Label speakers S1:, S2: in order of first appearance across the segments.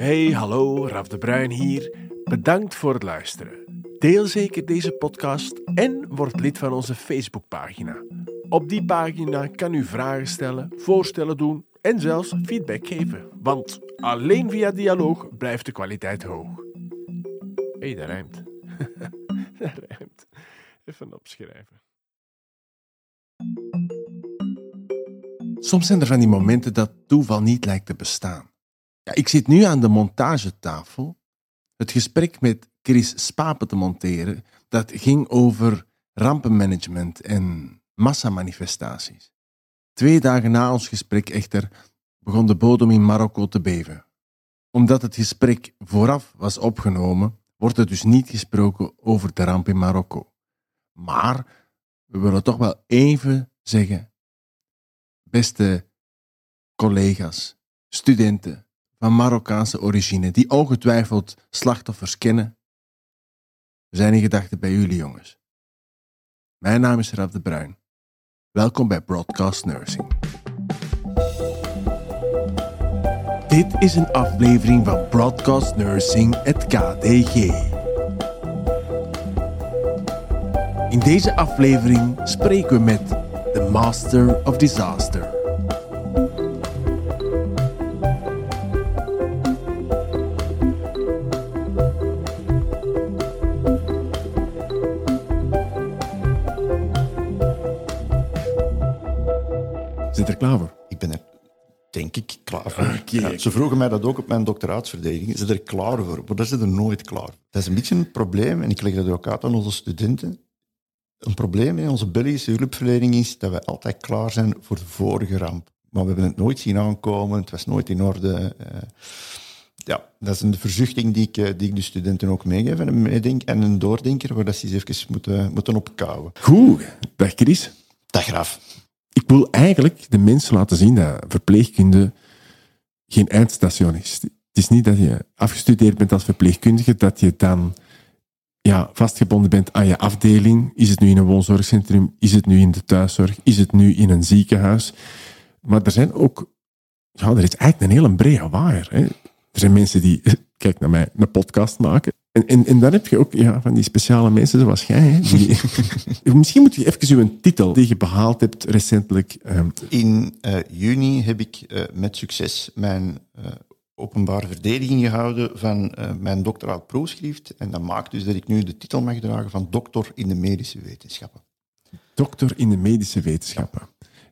S1: Hey, hallo, Raf de Bruin hier. Bedankt voor het luisteren. Deel zeker deze podcast en word lid van onze Facebookpagina. Op die pagina kan u vragen stellen, voorstellen doen en zelfs feedback geven. Want alleen via dialoog blijft de kwaliteit hoog. Hey, dat rijmt. dat rijmt. Even opschrijven. Soms zijn er van die momenten dat toeval niet lijkt te bestaan. Ik zit nu aan de montagetafel het gesprek met Chris Spapen te monteren. Dat ging over rampenmanagement en massamanifestaties. Twee dagen na ons gesprek echter begon de bodem in Marokko te beven. Omdat het gesprek vooraf was opgenomen, wordt er dus niet gesproken over de ramp in Marokko. Maar we willen toch wel even zeggen, beste collega's, studenten van Marokkaanse origine, die ongetwijfeld slachtoffers kennen, we zijn in gedachten bij jullie jongens. Mijn naam is Raf de Bruin. Welkom bij Broadcast Nursing. Dit is een aflevering van Broadcast Nursing, het KDG. In deze aflevering spreken we met de Master of Disaster. Zit er klaar voor?
S2: Ik ben er, denk ik, klaar voor. Ja, ze vroegen mij dat ook op mijn doctoraatsverdediging. Ze er klaar voor? Maar dat is er nooit klaar. voor. Dat is een beetje een probleem, en ik leg dat ook uit aan onze studenten. Een probleem in onze Belgische hulpverlening is dat we altijd klaar zijn voor de vorige ramp. Maar we hebben het nooit zien aankomen, het was nooit in orde. eh. ja, dat is een verzuchting die ik, eh, die ik de studenten ook meegeef en een, meedenk, en een doordenker waar dat ze eens even moeten, moeten opkouwen.
S1: Goed, dag Chris.
S2: Dag Graf.
S1: Ik wil eigenlijk de mensen laten zien dat verpleegkunde geen eindstation is. Het is niet dat je afgestudeerd bent als verpleegkundige, dat je dan ja, vastgebonden bent aan je afdeling. Is het nu in een woonzorgcentrum? Is het nu in de thuiszorg? Is het nu in een ziekenhuis? Maar er zijn ook, ja, er is eigenlijk een hele brede waaier. Er zijn mensen die, kijk naar mij, een podcast maken. En, en, en dan heb je ook ja, van die speciale mensen zoals jij. Hè, die, misschien moet je even uw titel die je behaald hebt recentelijk. ehm,
S2: In eh, juni heb ik eh, met succes mijn eh, openbare verdediging gehouden van mijn doctoraat proefschrift. En dat maakt dus dat ik nu de titel mag dragen van doctor in de medische wetenschappen.
S1: doctor in de medische wetenschappen.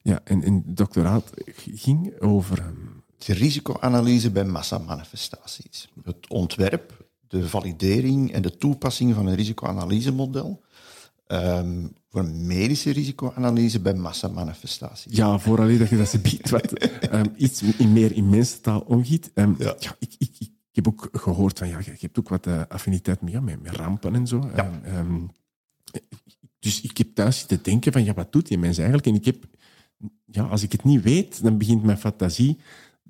S1: Ja, en, en het doctoraat ging over. ehm,
S2: De risicoanalyse bij massamanifestaties. Het ontwerp, de validering en de toepassing van een risicoanalysemodel ehm, voor een medische risicoanalyse bij massamanifestaties.
S1: Ja, vooral dat je dat ze biedt wat ehm, iets in meer in mensentaal omgiet. Ehm,
S2: Ja.
S1: ja. ik, ik, ik heb ook gehoord van, ja, je hebt ook wat eh, affiniteit met, ja, met, met rampen en zo.
S2: Ja.
S1: Dus ik heb thuis zitten denken van, ja, wat doet die mens eigenlijk? En ik heb, ja, als ik het niet weet, dan begint mijn fantasie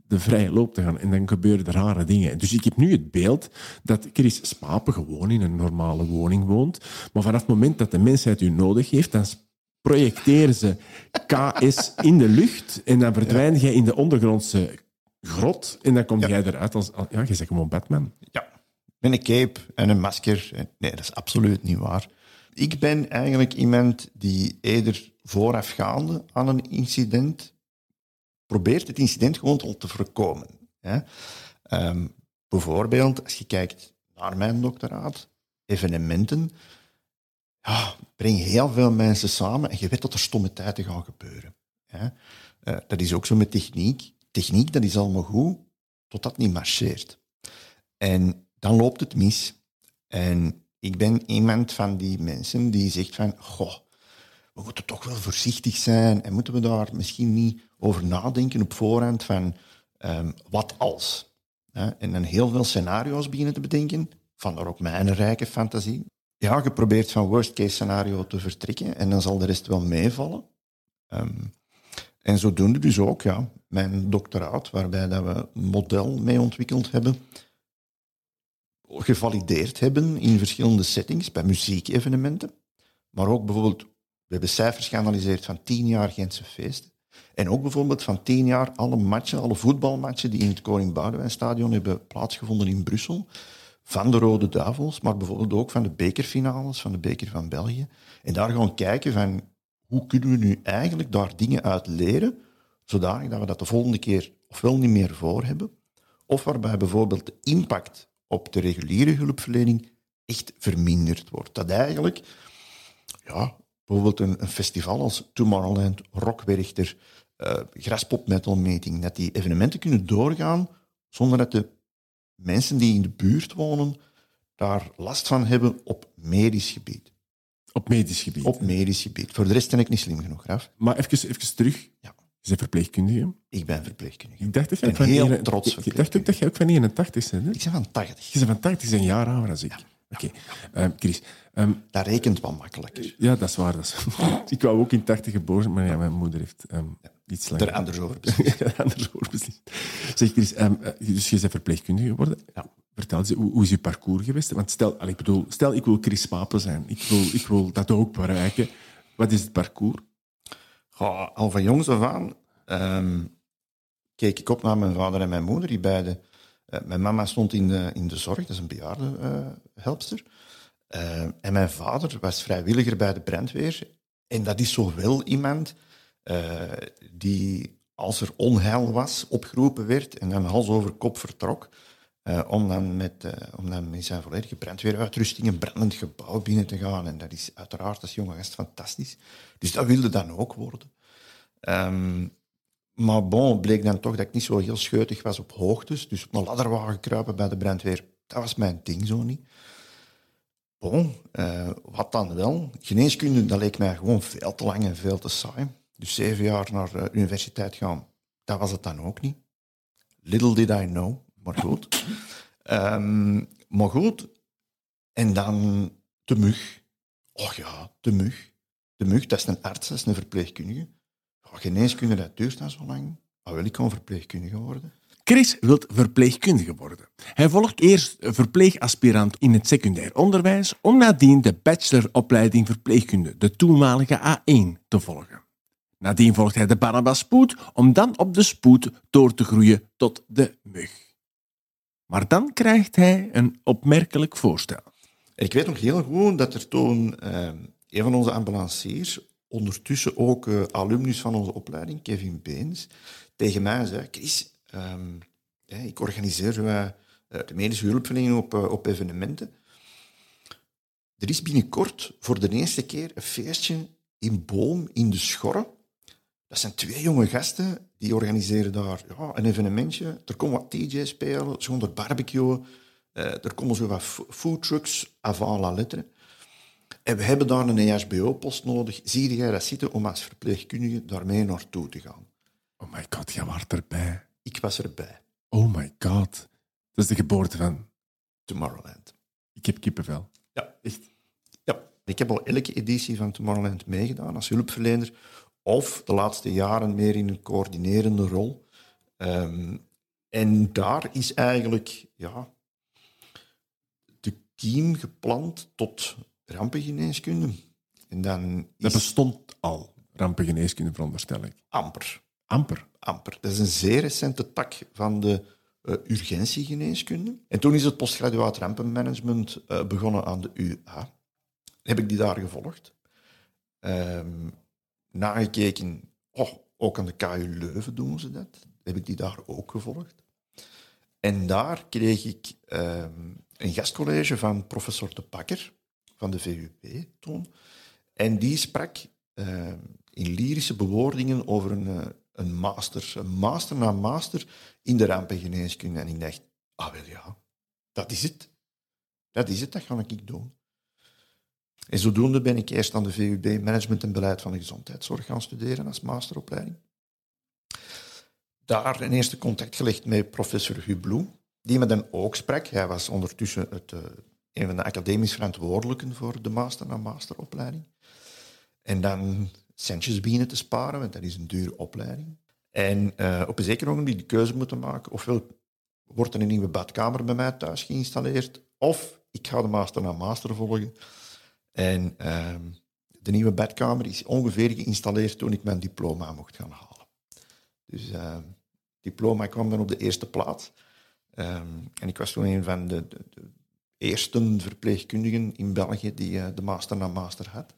S1: de vrije loop te gaan. En dan gebeuren er rare dingen. Dus ik heb nu het beeld dat Chris Spapen gewoon in een normale woning woont. Maar vanaf het moment dat de mensheid u nodig heeft, dan projecteren ze KS in de lucht en dan verdwijn jij in de ondergrondse grot en dan kom jij eruit als... als- Ja, je zegt gewoon Batman.
S2: Ja, met een cape en een masker. Nee, dat is absoluut niet waar. Ik ben eigenlijk iemand die eerder voorafgaande aan een incident probeert het incident gewoon te- voorkomen. Ehm, bijvoorbeeld, als je kijkt naar mijn doctoraat, evenementen, ja, breng heel veel mensen samen en je weet dat er stomme tijden gaan gebeuren. Eh, dat is ook zo met techniek. Techniek, dat is allemaal goed, totdat het niet marcheert. En dan loopt het mis. En ik ben iemand van die mensen die zegt van, goh, we moeten toch wel voorzichtig zijn en moeten we daar misschien niet over nadenken op voorhand van ehm, wat als. Hè? En dan heel veel scenario's beginnen te bedenken, vandaar ook mijn rijke fantasie. Ja, je probeert van worst case scenario te vertrekken en dan zal de rest wel meevallen. Ehm, en zodoende dus ook, ja, mijn doctoraat, waarbij dat we een model mee ontwikkeld hebben, gevalideerd hebben in verschillende settings, bij muziekevenementen, maar ook bijvoorbeeld, we hebben cijfers geanalyseerd van tien jaar Gentse feesten. En ook bijvoorbeeld van tien jaar alle matchen, alle voetbalmatchen die in het Koning Boudewijnstadion hebben plaatsgevonden in Brussel. Van de Rode Duivels, maar bijvoorbeeld ook van de bekerfinales, van de beker van België. En daar gaan kijken van hoe kunnen we nu eigenlijk daar dingen uit leren, zodanig dat we dat de volgende keer ofwel niet meer voor hebben, of waarbij bijvoorbeeld de impact op de reguliere hulpverlening echt verminderd wordt. Dat eigenlijk, ja, bijvoorbeeld een, een festival als Tomorrowland, Rockwerchter, uh, Graspop Metal Meeting, dat die evenementen kunnen doorgaan zonder dat de mensen die in de buurt wonen daar last van hebben op medisch gebied.
S1: Op medisch gebied?
S2: Op medisch gebied. Voor de rest ben ik niet slim genoeg, Raf.
S1: Maar even, even terug. Ja. Je bent verpleegkundige?
S2: Ik ben verpleegkundige.
S1: Ik dacht dat
S2: je van heel trots
S1: Ik dacht ook dat je ook van 81 bent. Hè?
S2: Ik ben van 80.
S1: Je bent van 80, je bent een jaar ouder dan ik. Oké. Okay. Um, Chris. Um,
S2: dat rekent wel makkelijker.
S1: Ja, dat is waar. Dat is... ik wou ook in 80 geboren, maar ja, mijn moeder heeft um, iets langer...
S2: Er anders over beslist.
S1: anders over beslist. Zeg, Chris, dus je bent verpleegkundige geworden. Ja. Vertel eens, hoe, hoe, is je parcours geweest? Want stel, ik bedoel, stel, ik wil Chris Papen zijn. Ik wil, ik wil dat ook bereiken. Wat is het parcours?
S2: Goh, al van jongs af aan keek ik op naar mijn vader en mijn moeder, die beide uh, mijn mama stond in de, in de zorg, dat is een bejaardenhelpster. Uh, en mijn vader was vrijwilliger bij de brandweer. En dat is zo wel iemand uh, die, als er onheil was, opgeroepen werd en dan hals over kop vertrok. om, dan met, om dan met zijn volledige brandweeruitrusting een brandend gebouw binnen te gaan. En dat is uiteraard als jonge gast fantastisch. Dus dat wilde dan ook worden. Um, maar bon, bleek dan toch dat ik niet zo heel scheutig was op hoogtes. Dus op een ladderwagen kruipen bij de brandweer, dat was mijn ding zo niet. Bon, uh, wat dan wel? Geneeskunde, dat leek mij gewoon veel te lang en veel te saai. Dus zeven jaar naar de universiteit gaan, dat was het dan ook niet. Little did I know, maar goed. um, maar goed, en dan de mug. Och ja, de mug. De mug, dat is een arts, dat is een verpleegkundige. Oh, geneeskunde, dat duurt dan zo lang. Oh, wil ik gewoon verpleegkundige worden?
S1: Chris wil verpleegkundige worden. Hij volgt eerst verpleegaspirant in het secundair onderwijs, om nadien de bacheloropleiding verpleegkunde, de toenmalige A1, te volgen. Nadien volgt hij de Barnabas om dan op de spoed door te groeien tot de mug. Maar dan krijgt hij een opmerkelijk voorstel.
S2: Ik weet nog heel goed dat er toen eh, een van onze ambulanciers ondertussen ook uh, alumnus van onze opleiding, Kevin Beens, tegen mij zei, Chris, um, ik organiseer uh, de medische hulpverlening op, uh, op evenementen. Er is binnenkort voor de eerste keer een feestje in Boom, in de Schorre. Dat zijn twee jonge gasten, die organiseren daar ja, een evenementje. Er komen wat DJ's spelen, zonder barbecue. er komen zo wat foodtrucks avant la lettre. En we hebben daar een EHBO-post nodig. Zie jij dat zitten om als verpleegkundige daarmee naartoe te gaan?
S1: Oh my god, jij was erbij.
S2: Ik was erbij.
S1: Oh my god. Dat is de geboorte van...
S2: Tomorrowland.
S1: Ik heb kippenvel.
S2: Ja. Echt? Ja. Ik heb al elke editie van Tomorrowland meegedaan als hulpverlener. Of de laatste jaren meer in een coördinerende rol. Ehm, en daar is eigenlijk ja, de team gepland tot rampengeneeskunde. En dan
S1: Dat bestond al, rampengeneeskunde, veronderstel ik.
S2: Amper.
S1: Amper?
S2: Amper. Dat is een zeer recente tak van de uh, urgentiegeneeskunde. En toen is het postgraduaat rampenmanagement uh, begonnen aan de UA. Heb ik die daar gevolgd. Um, nagekeken, oh, ook aan de KU Leuven doen ze dat. Heb ik die daar ook gevolgd. En daar kreeg ik um, een gastcollege van professor De Pakker van de VUB toen. En die sprak uh, in lyrische bewoordingen over een, uh, een master, een master na master in de rampengeneeskunde. En ik dacht, ah wel ja, dat is het. Dat is het, dat ga ik doen. En zodoende ben ik eerst aan de VUB Management en Beleid van de Gezondheidszorg gaan studeren als masteropleiding. Daar een eerste contact gelegd met professor Hublou, die me dan ook sprak. Hij was ondertussen het, uh, een van de academisch verantwoordelijken voor de master- en masteropleiding. En dan centjes beginnen te sparen, want dat is een dure opleiding. En uh, op een zeker moment de keuze moeten maken, ofwel wordt er een nieuwe badkamer bij mij thuis geïnstalleerd, of ik ga de master naar master volgen. En uh, de nieuwe badkamer is ongeveer geïnstalleerd toen ik mijn diploma mocht gaan halen. Dus uh, diploma kwam dan op de eerste plaats. Um, en ik was toen een van de, de, de eerste verpleegkundigen in België die uh, de master na master had.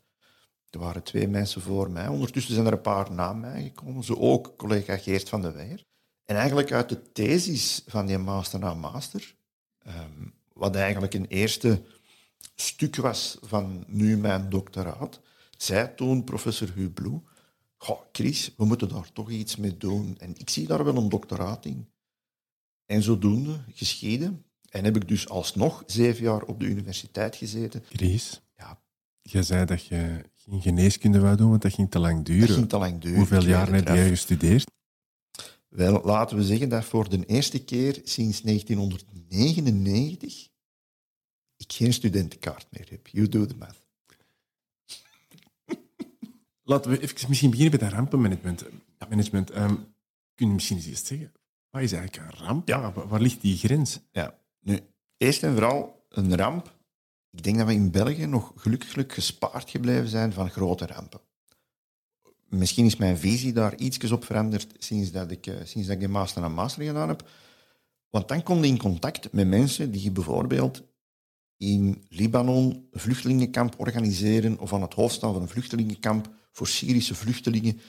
S2: Er waren twee mensen voor mij. Ondertussen zijn er een paar na mij gekomen. Zo ook collega Geert van de Weijer. En eigenlijk uit de thesis van die master na master, um, wat eigenlijk een eerste stuk was van nu mijn doctoraat, zei toen professor Hublou, Goh, Chris, we moeten daar toch iets mee doen. En ik zie daar wel een doctoraat in. En zodoende geschieden. En heb ik dus alsnog zeven jaar op de universiteit gezeten.
S1: Chris, ja. jij zei dat je geen geneeskunde wou doen, want dat ging te lang duren.
S2: Dat ging te lang duren.
S1: Hoeveel jaren heb jij gestudeerd?
S2: Wel, laten we zeggen dat voor de eerste keer sinds 1999 ik geen studentenkaart meer heb. You do the math.
S1: Laten we even misschien beginnen met dat rampenmanagement. Management. Um, kun je misschien eens eerst zeggen, wat is eigenlijk een ramp? Ja. Waar, ligt die grens?
S2: Ja, nu, eerst en vooral een ramp. Ik denk dat we in België nog gelukkig gespaard gebleven zijn van grote rampen. Misschien is mijn visie daar ietsjes op veranderd sinds dat ik, uh, sinds dat ik de master en master gedaan heb. Want dan kom je in contact met mensen die bijvoorbeeld in Libanon een vluchtelingenkamp organiseren of aan het hoofd staan van een vluchtelingenkamp voor Syrische vluchtelingen.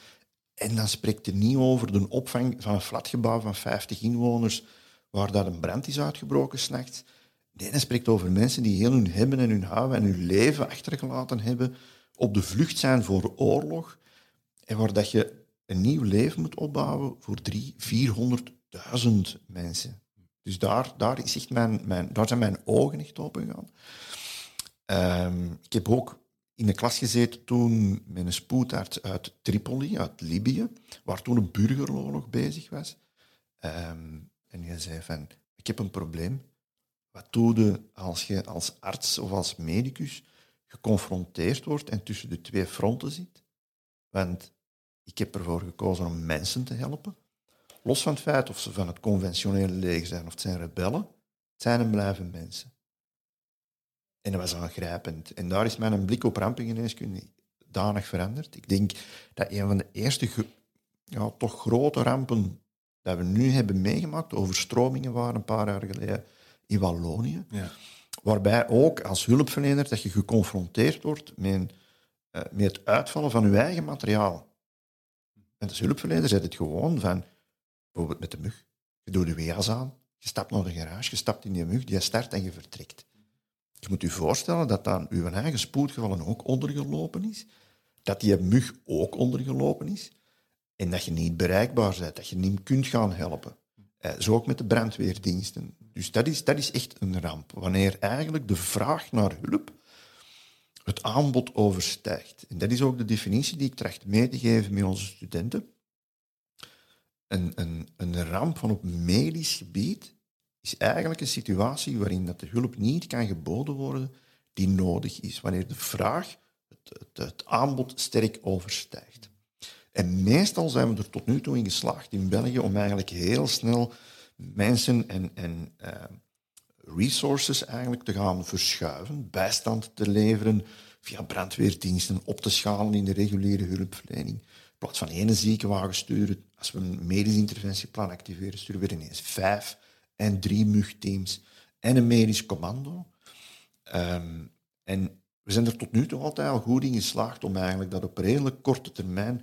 S2: En dan spreekt er niet over de opvang van een flatgebouw van 50 inwoners waar dat een brand is uitgebroken s'nachts. Nee, dan spreekt over mensen die heel hun hebben en hun houden en hun leven achtergelaten hebben, op de vlucht zijn voor oorlog en waar dat je een nieuw leven moet opbouwen voor 300.000, 400.000 mensen. Dus daar, daar, is echt mijn, mijn, daar zijn mijn ogen echt open gegaan. Um, ik heb ook in de klas gezeten toen met een spoedarts uit Tripoli, uit Libië, waar toen een burgeroorlog bezig was. Um, en hij zei van, ik heb een probleem. Wat doe je als je als arts of als medicus geconfronteerd wordt en tussen de twee fronten zit? Want ik heb ervoor gekozen om mensen te helpen. Los van het feit of ze van het conventionele leger zijn of het zijn rebellen, zijn en blijven mensen. En dat was aangrijpend. En daar is mijn blik op rampengeneeskunde danig veranderd. Ik denk dat een van de eerste ja, toch grote rampen dat we nu hebben meegemaakt, overstromingen waren een paar jaar geleden in Wallonië, ja. waarbij ook als hulpverlener dat je geconfronteerd wordt met, uh, met het uitvallen van je eigen materiaal. En als hulpverlener zet het gewoon van, bijvoorbeeld met de mug, je doet je jas aan, je stapt naar de garage, je stapt in die mug, die start en je vertrekt. Je moet je voorstellen dat dan uw eigen spoedgevallen ook ondergelopen is, dat die mug ook ondergelopen is, en dat je niet bereikbaar bent, dat je niet kunt gaan helpen. Eh, zo ook met de brandweerdiensten. Dus dat is, dat is echt een ramp, wanneer eigenlijk de vraag naar hulp het aanbod overstijgt. En dat is ook de definitie die ik tracht mee te geven met onze studenten. Een, een, een ramp van op medisch gebied is eigenlijk een situatie waarin dat de hulp niet kan geboden worden die nodig is, wanneer de vraag het, het, het aanbod sterk overstijgt. En meestal zijn we er tot nu toe in geslaagd in België om eigenlijk heel snel mensen en, en uh, resources eigenlijk te gaan verschuiven, bijstand te leveren via brandweerdiensten, op te schalen in de reguliere hulpverlening. In plaats van één ziekenwagen sturen, als we een medisch interventieplan activeren, sturen we ineens vijf en drie mugteams en een medisch commando. Um, en we zijn er tot nu toe altijd al goed in geslaagd om eigenlijk dat op redelijk korte termijn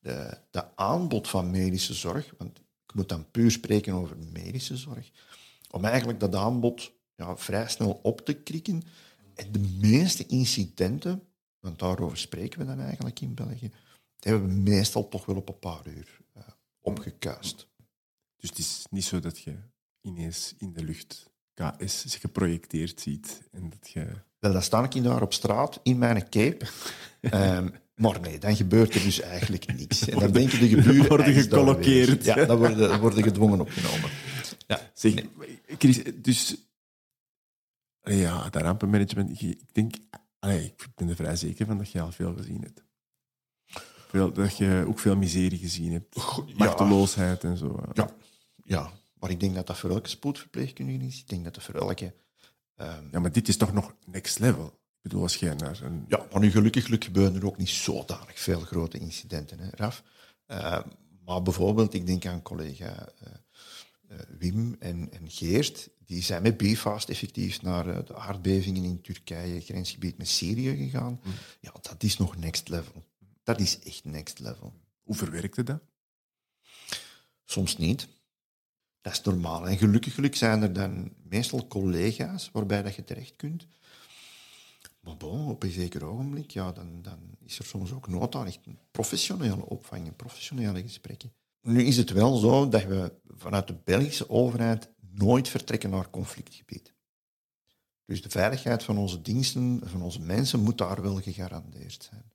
S2: de, de aanbod van medische zorg, want ik moet dan puur spreken over medische zorg, om eigenlijk dat aanbod ja, vrij snel op te krikken. En de meeste incidenten, want daarover spreken we dan eigenlijk in België, die hebben we meestal toch wel op een paar uur uh, opgekuist.
S1: Dus het is niet zo dat je ineens in de lucht KS zich geprojecteerd ziet. En dat je...
S2: Wel, dan sta ik daar op straat in mijn cape. um, maar nee, dan gebeurt er dus eigenlijk niets. En dan denk je de geburen...
S1: worden gecolloqueerd.
S2: Ja, dan worden, worden gedwongen opgenomen. Ja,
S1: zeg, nee. Chris, dus... Ja, dat rampenmanagement, ik denk... Allee, ik ben er vrij zeker van dat je al veel gezien hebt. Veel, dat je ook veel miserie gezien hebt. Machteloosheid en zo.
S2: Ja, ja. Maar ik denk dat dat voor elke spoedverpleegkundige is. Ik denk dat dat voor elke...
S1: Um... Ja, maar dit is toch nog next level? Ik bedoel, als jij naar een...
S2: Ja, maar nu gelukkig gebeuren er ook niet zodanig veel grote incidenten, hè, Raf. Uh, Maar bijvoorbeeld, ik denk aan collega uh, uh, Wim en, en, Geert, die zijn met BFAST effectief naar uh, de aardbevingen in Turkije, grensgebied met Syrië gegaan. Mm. Ja, dat is nog next level. Dat is echt next level.
S1: Hoe verwerkte dat?
S2: Soms niet. Dat is normaal. En gelukkig, gelukkig zijn er dan meestal collega's waarbij dat je terecht kunt. Maar op een zeker ogenblik, ja, dan, dan is er soms ook nood aan echt professionele opvang, professionele gesprekken. Nu is het wel zo dat we vanuit de Belgische overheid nooit vertrekken naar conflictgebied. Dus de veiligheid van onze diensten, van onze mensen, moet daar wel gegarandeerd zijn.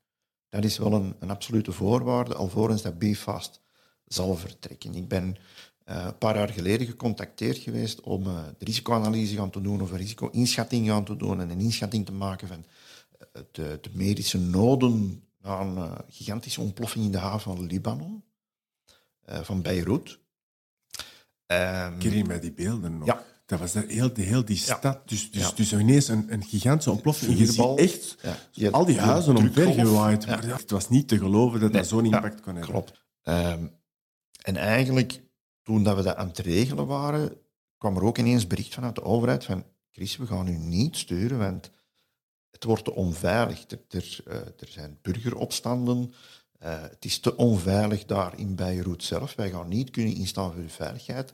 S2: Dat is wel een, een absolute voorwaarde, alvorens dat BFAST zal vertrekken. Ik ben uh, een paar jaar geleden gecontacteerd geweest om uh, de risicoanalyse gaan te doen of een risico-inschatting gaan te doen en een inschatting te maken van de, de, medische noden na een gigantische ontploffing in de haven van Libanon, van Beirut.
S1: Um, Ken je mij die beelden nog? Ja. Dat was daar heel, heel die stad. Dus, dus, dus ineens een, een gigantische ontploffing. Je ziet echt ja. al die huizen omvergewaaid. Het was niet te geloven dat dat zo'n impact kon hebben.
S2: Klopt. Um, en eigenlijk toen dat we dat aan het regelen waren, kwam er ook ineens bericht vanuit de overheid van Chris, we gaan u niet sturen, want het wordt te onveilig. Er, er, uh, er zijn burgeropstanden. Uh, het is te onveilig daar in Beirut zelf. Wij gaan niet kunnen instaan voor de veiligheid.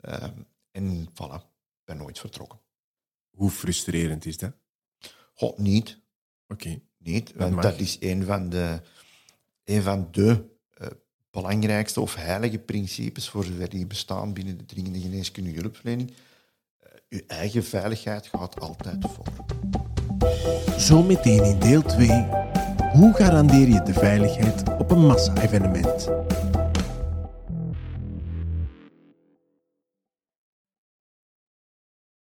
S2: Uh, en voilà, ik ben nooit vertrokken.
S1: Hoe frustrerend is dat?
S2: God, niet.
S1: Oké.
S2: Niet, want dat is een van de, een van de belangrijkste of heilige principes, voor zover die bestaan binnen de dringende geneeskundige hulpverlening. Uw eh, eigen veiligheid gaat altijd voor.
S1: Zometeen in deel 2. Hoe garandeer je de veiligheid op een massa-evenement?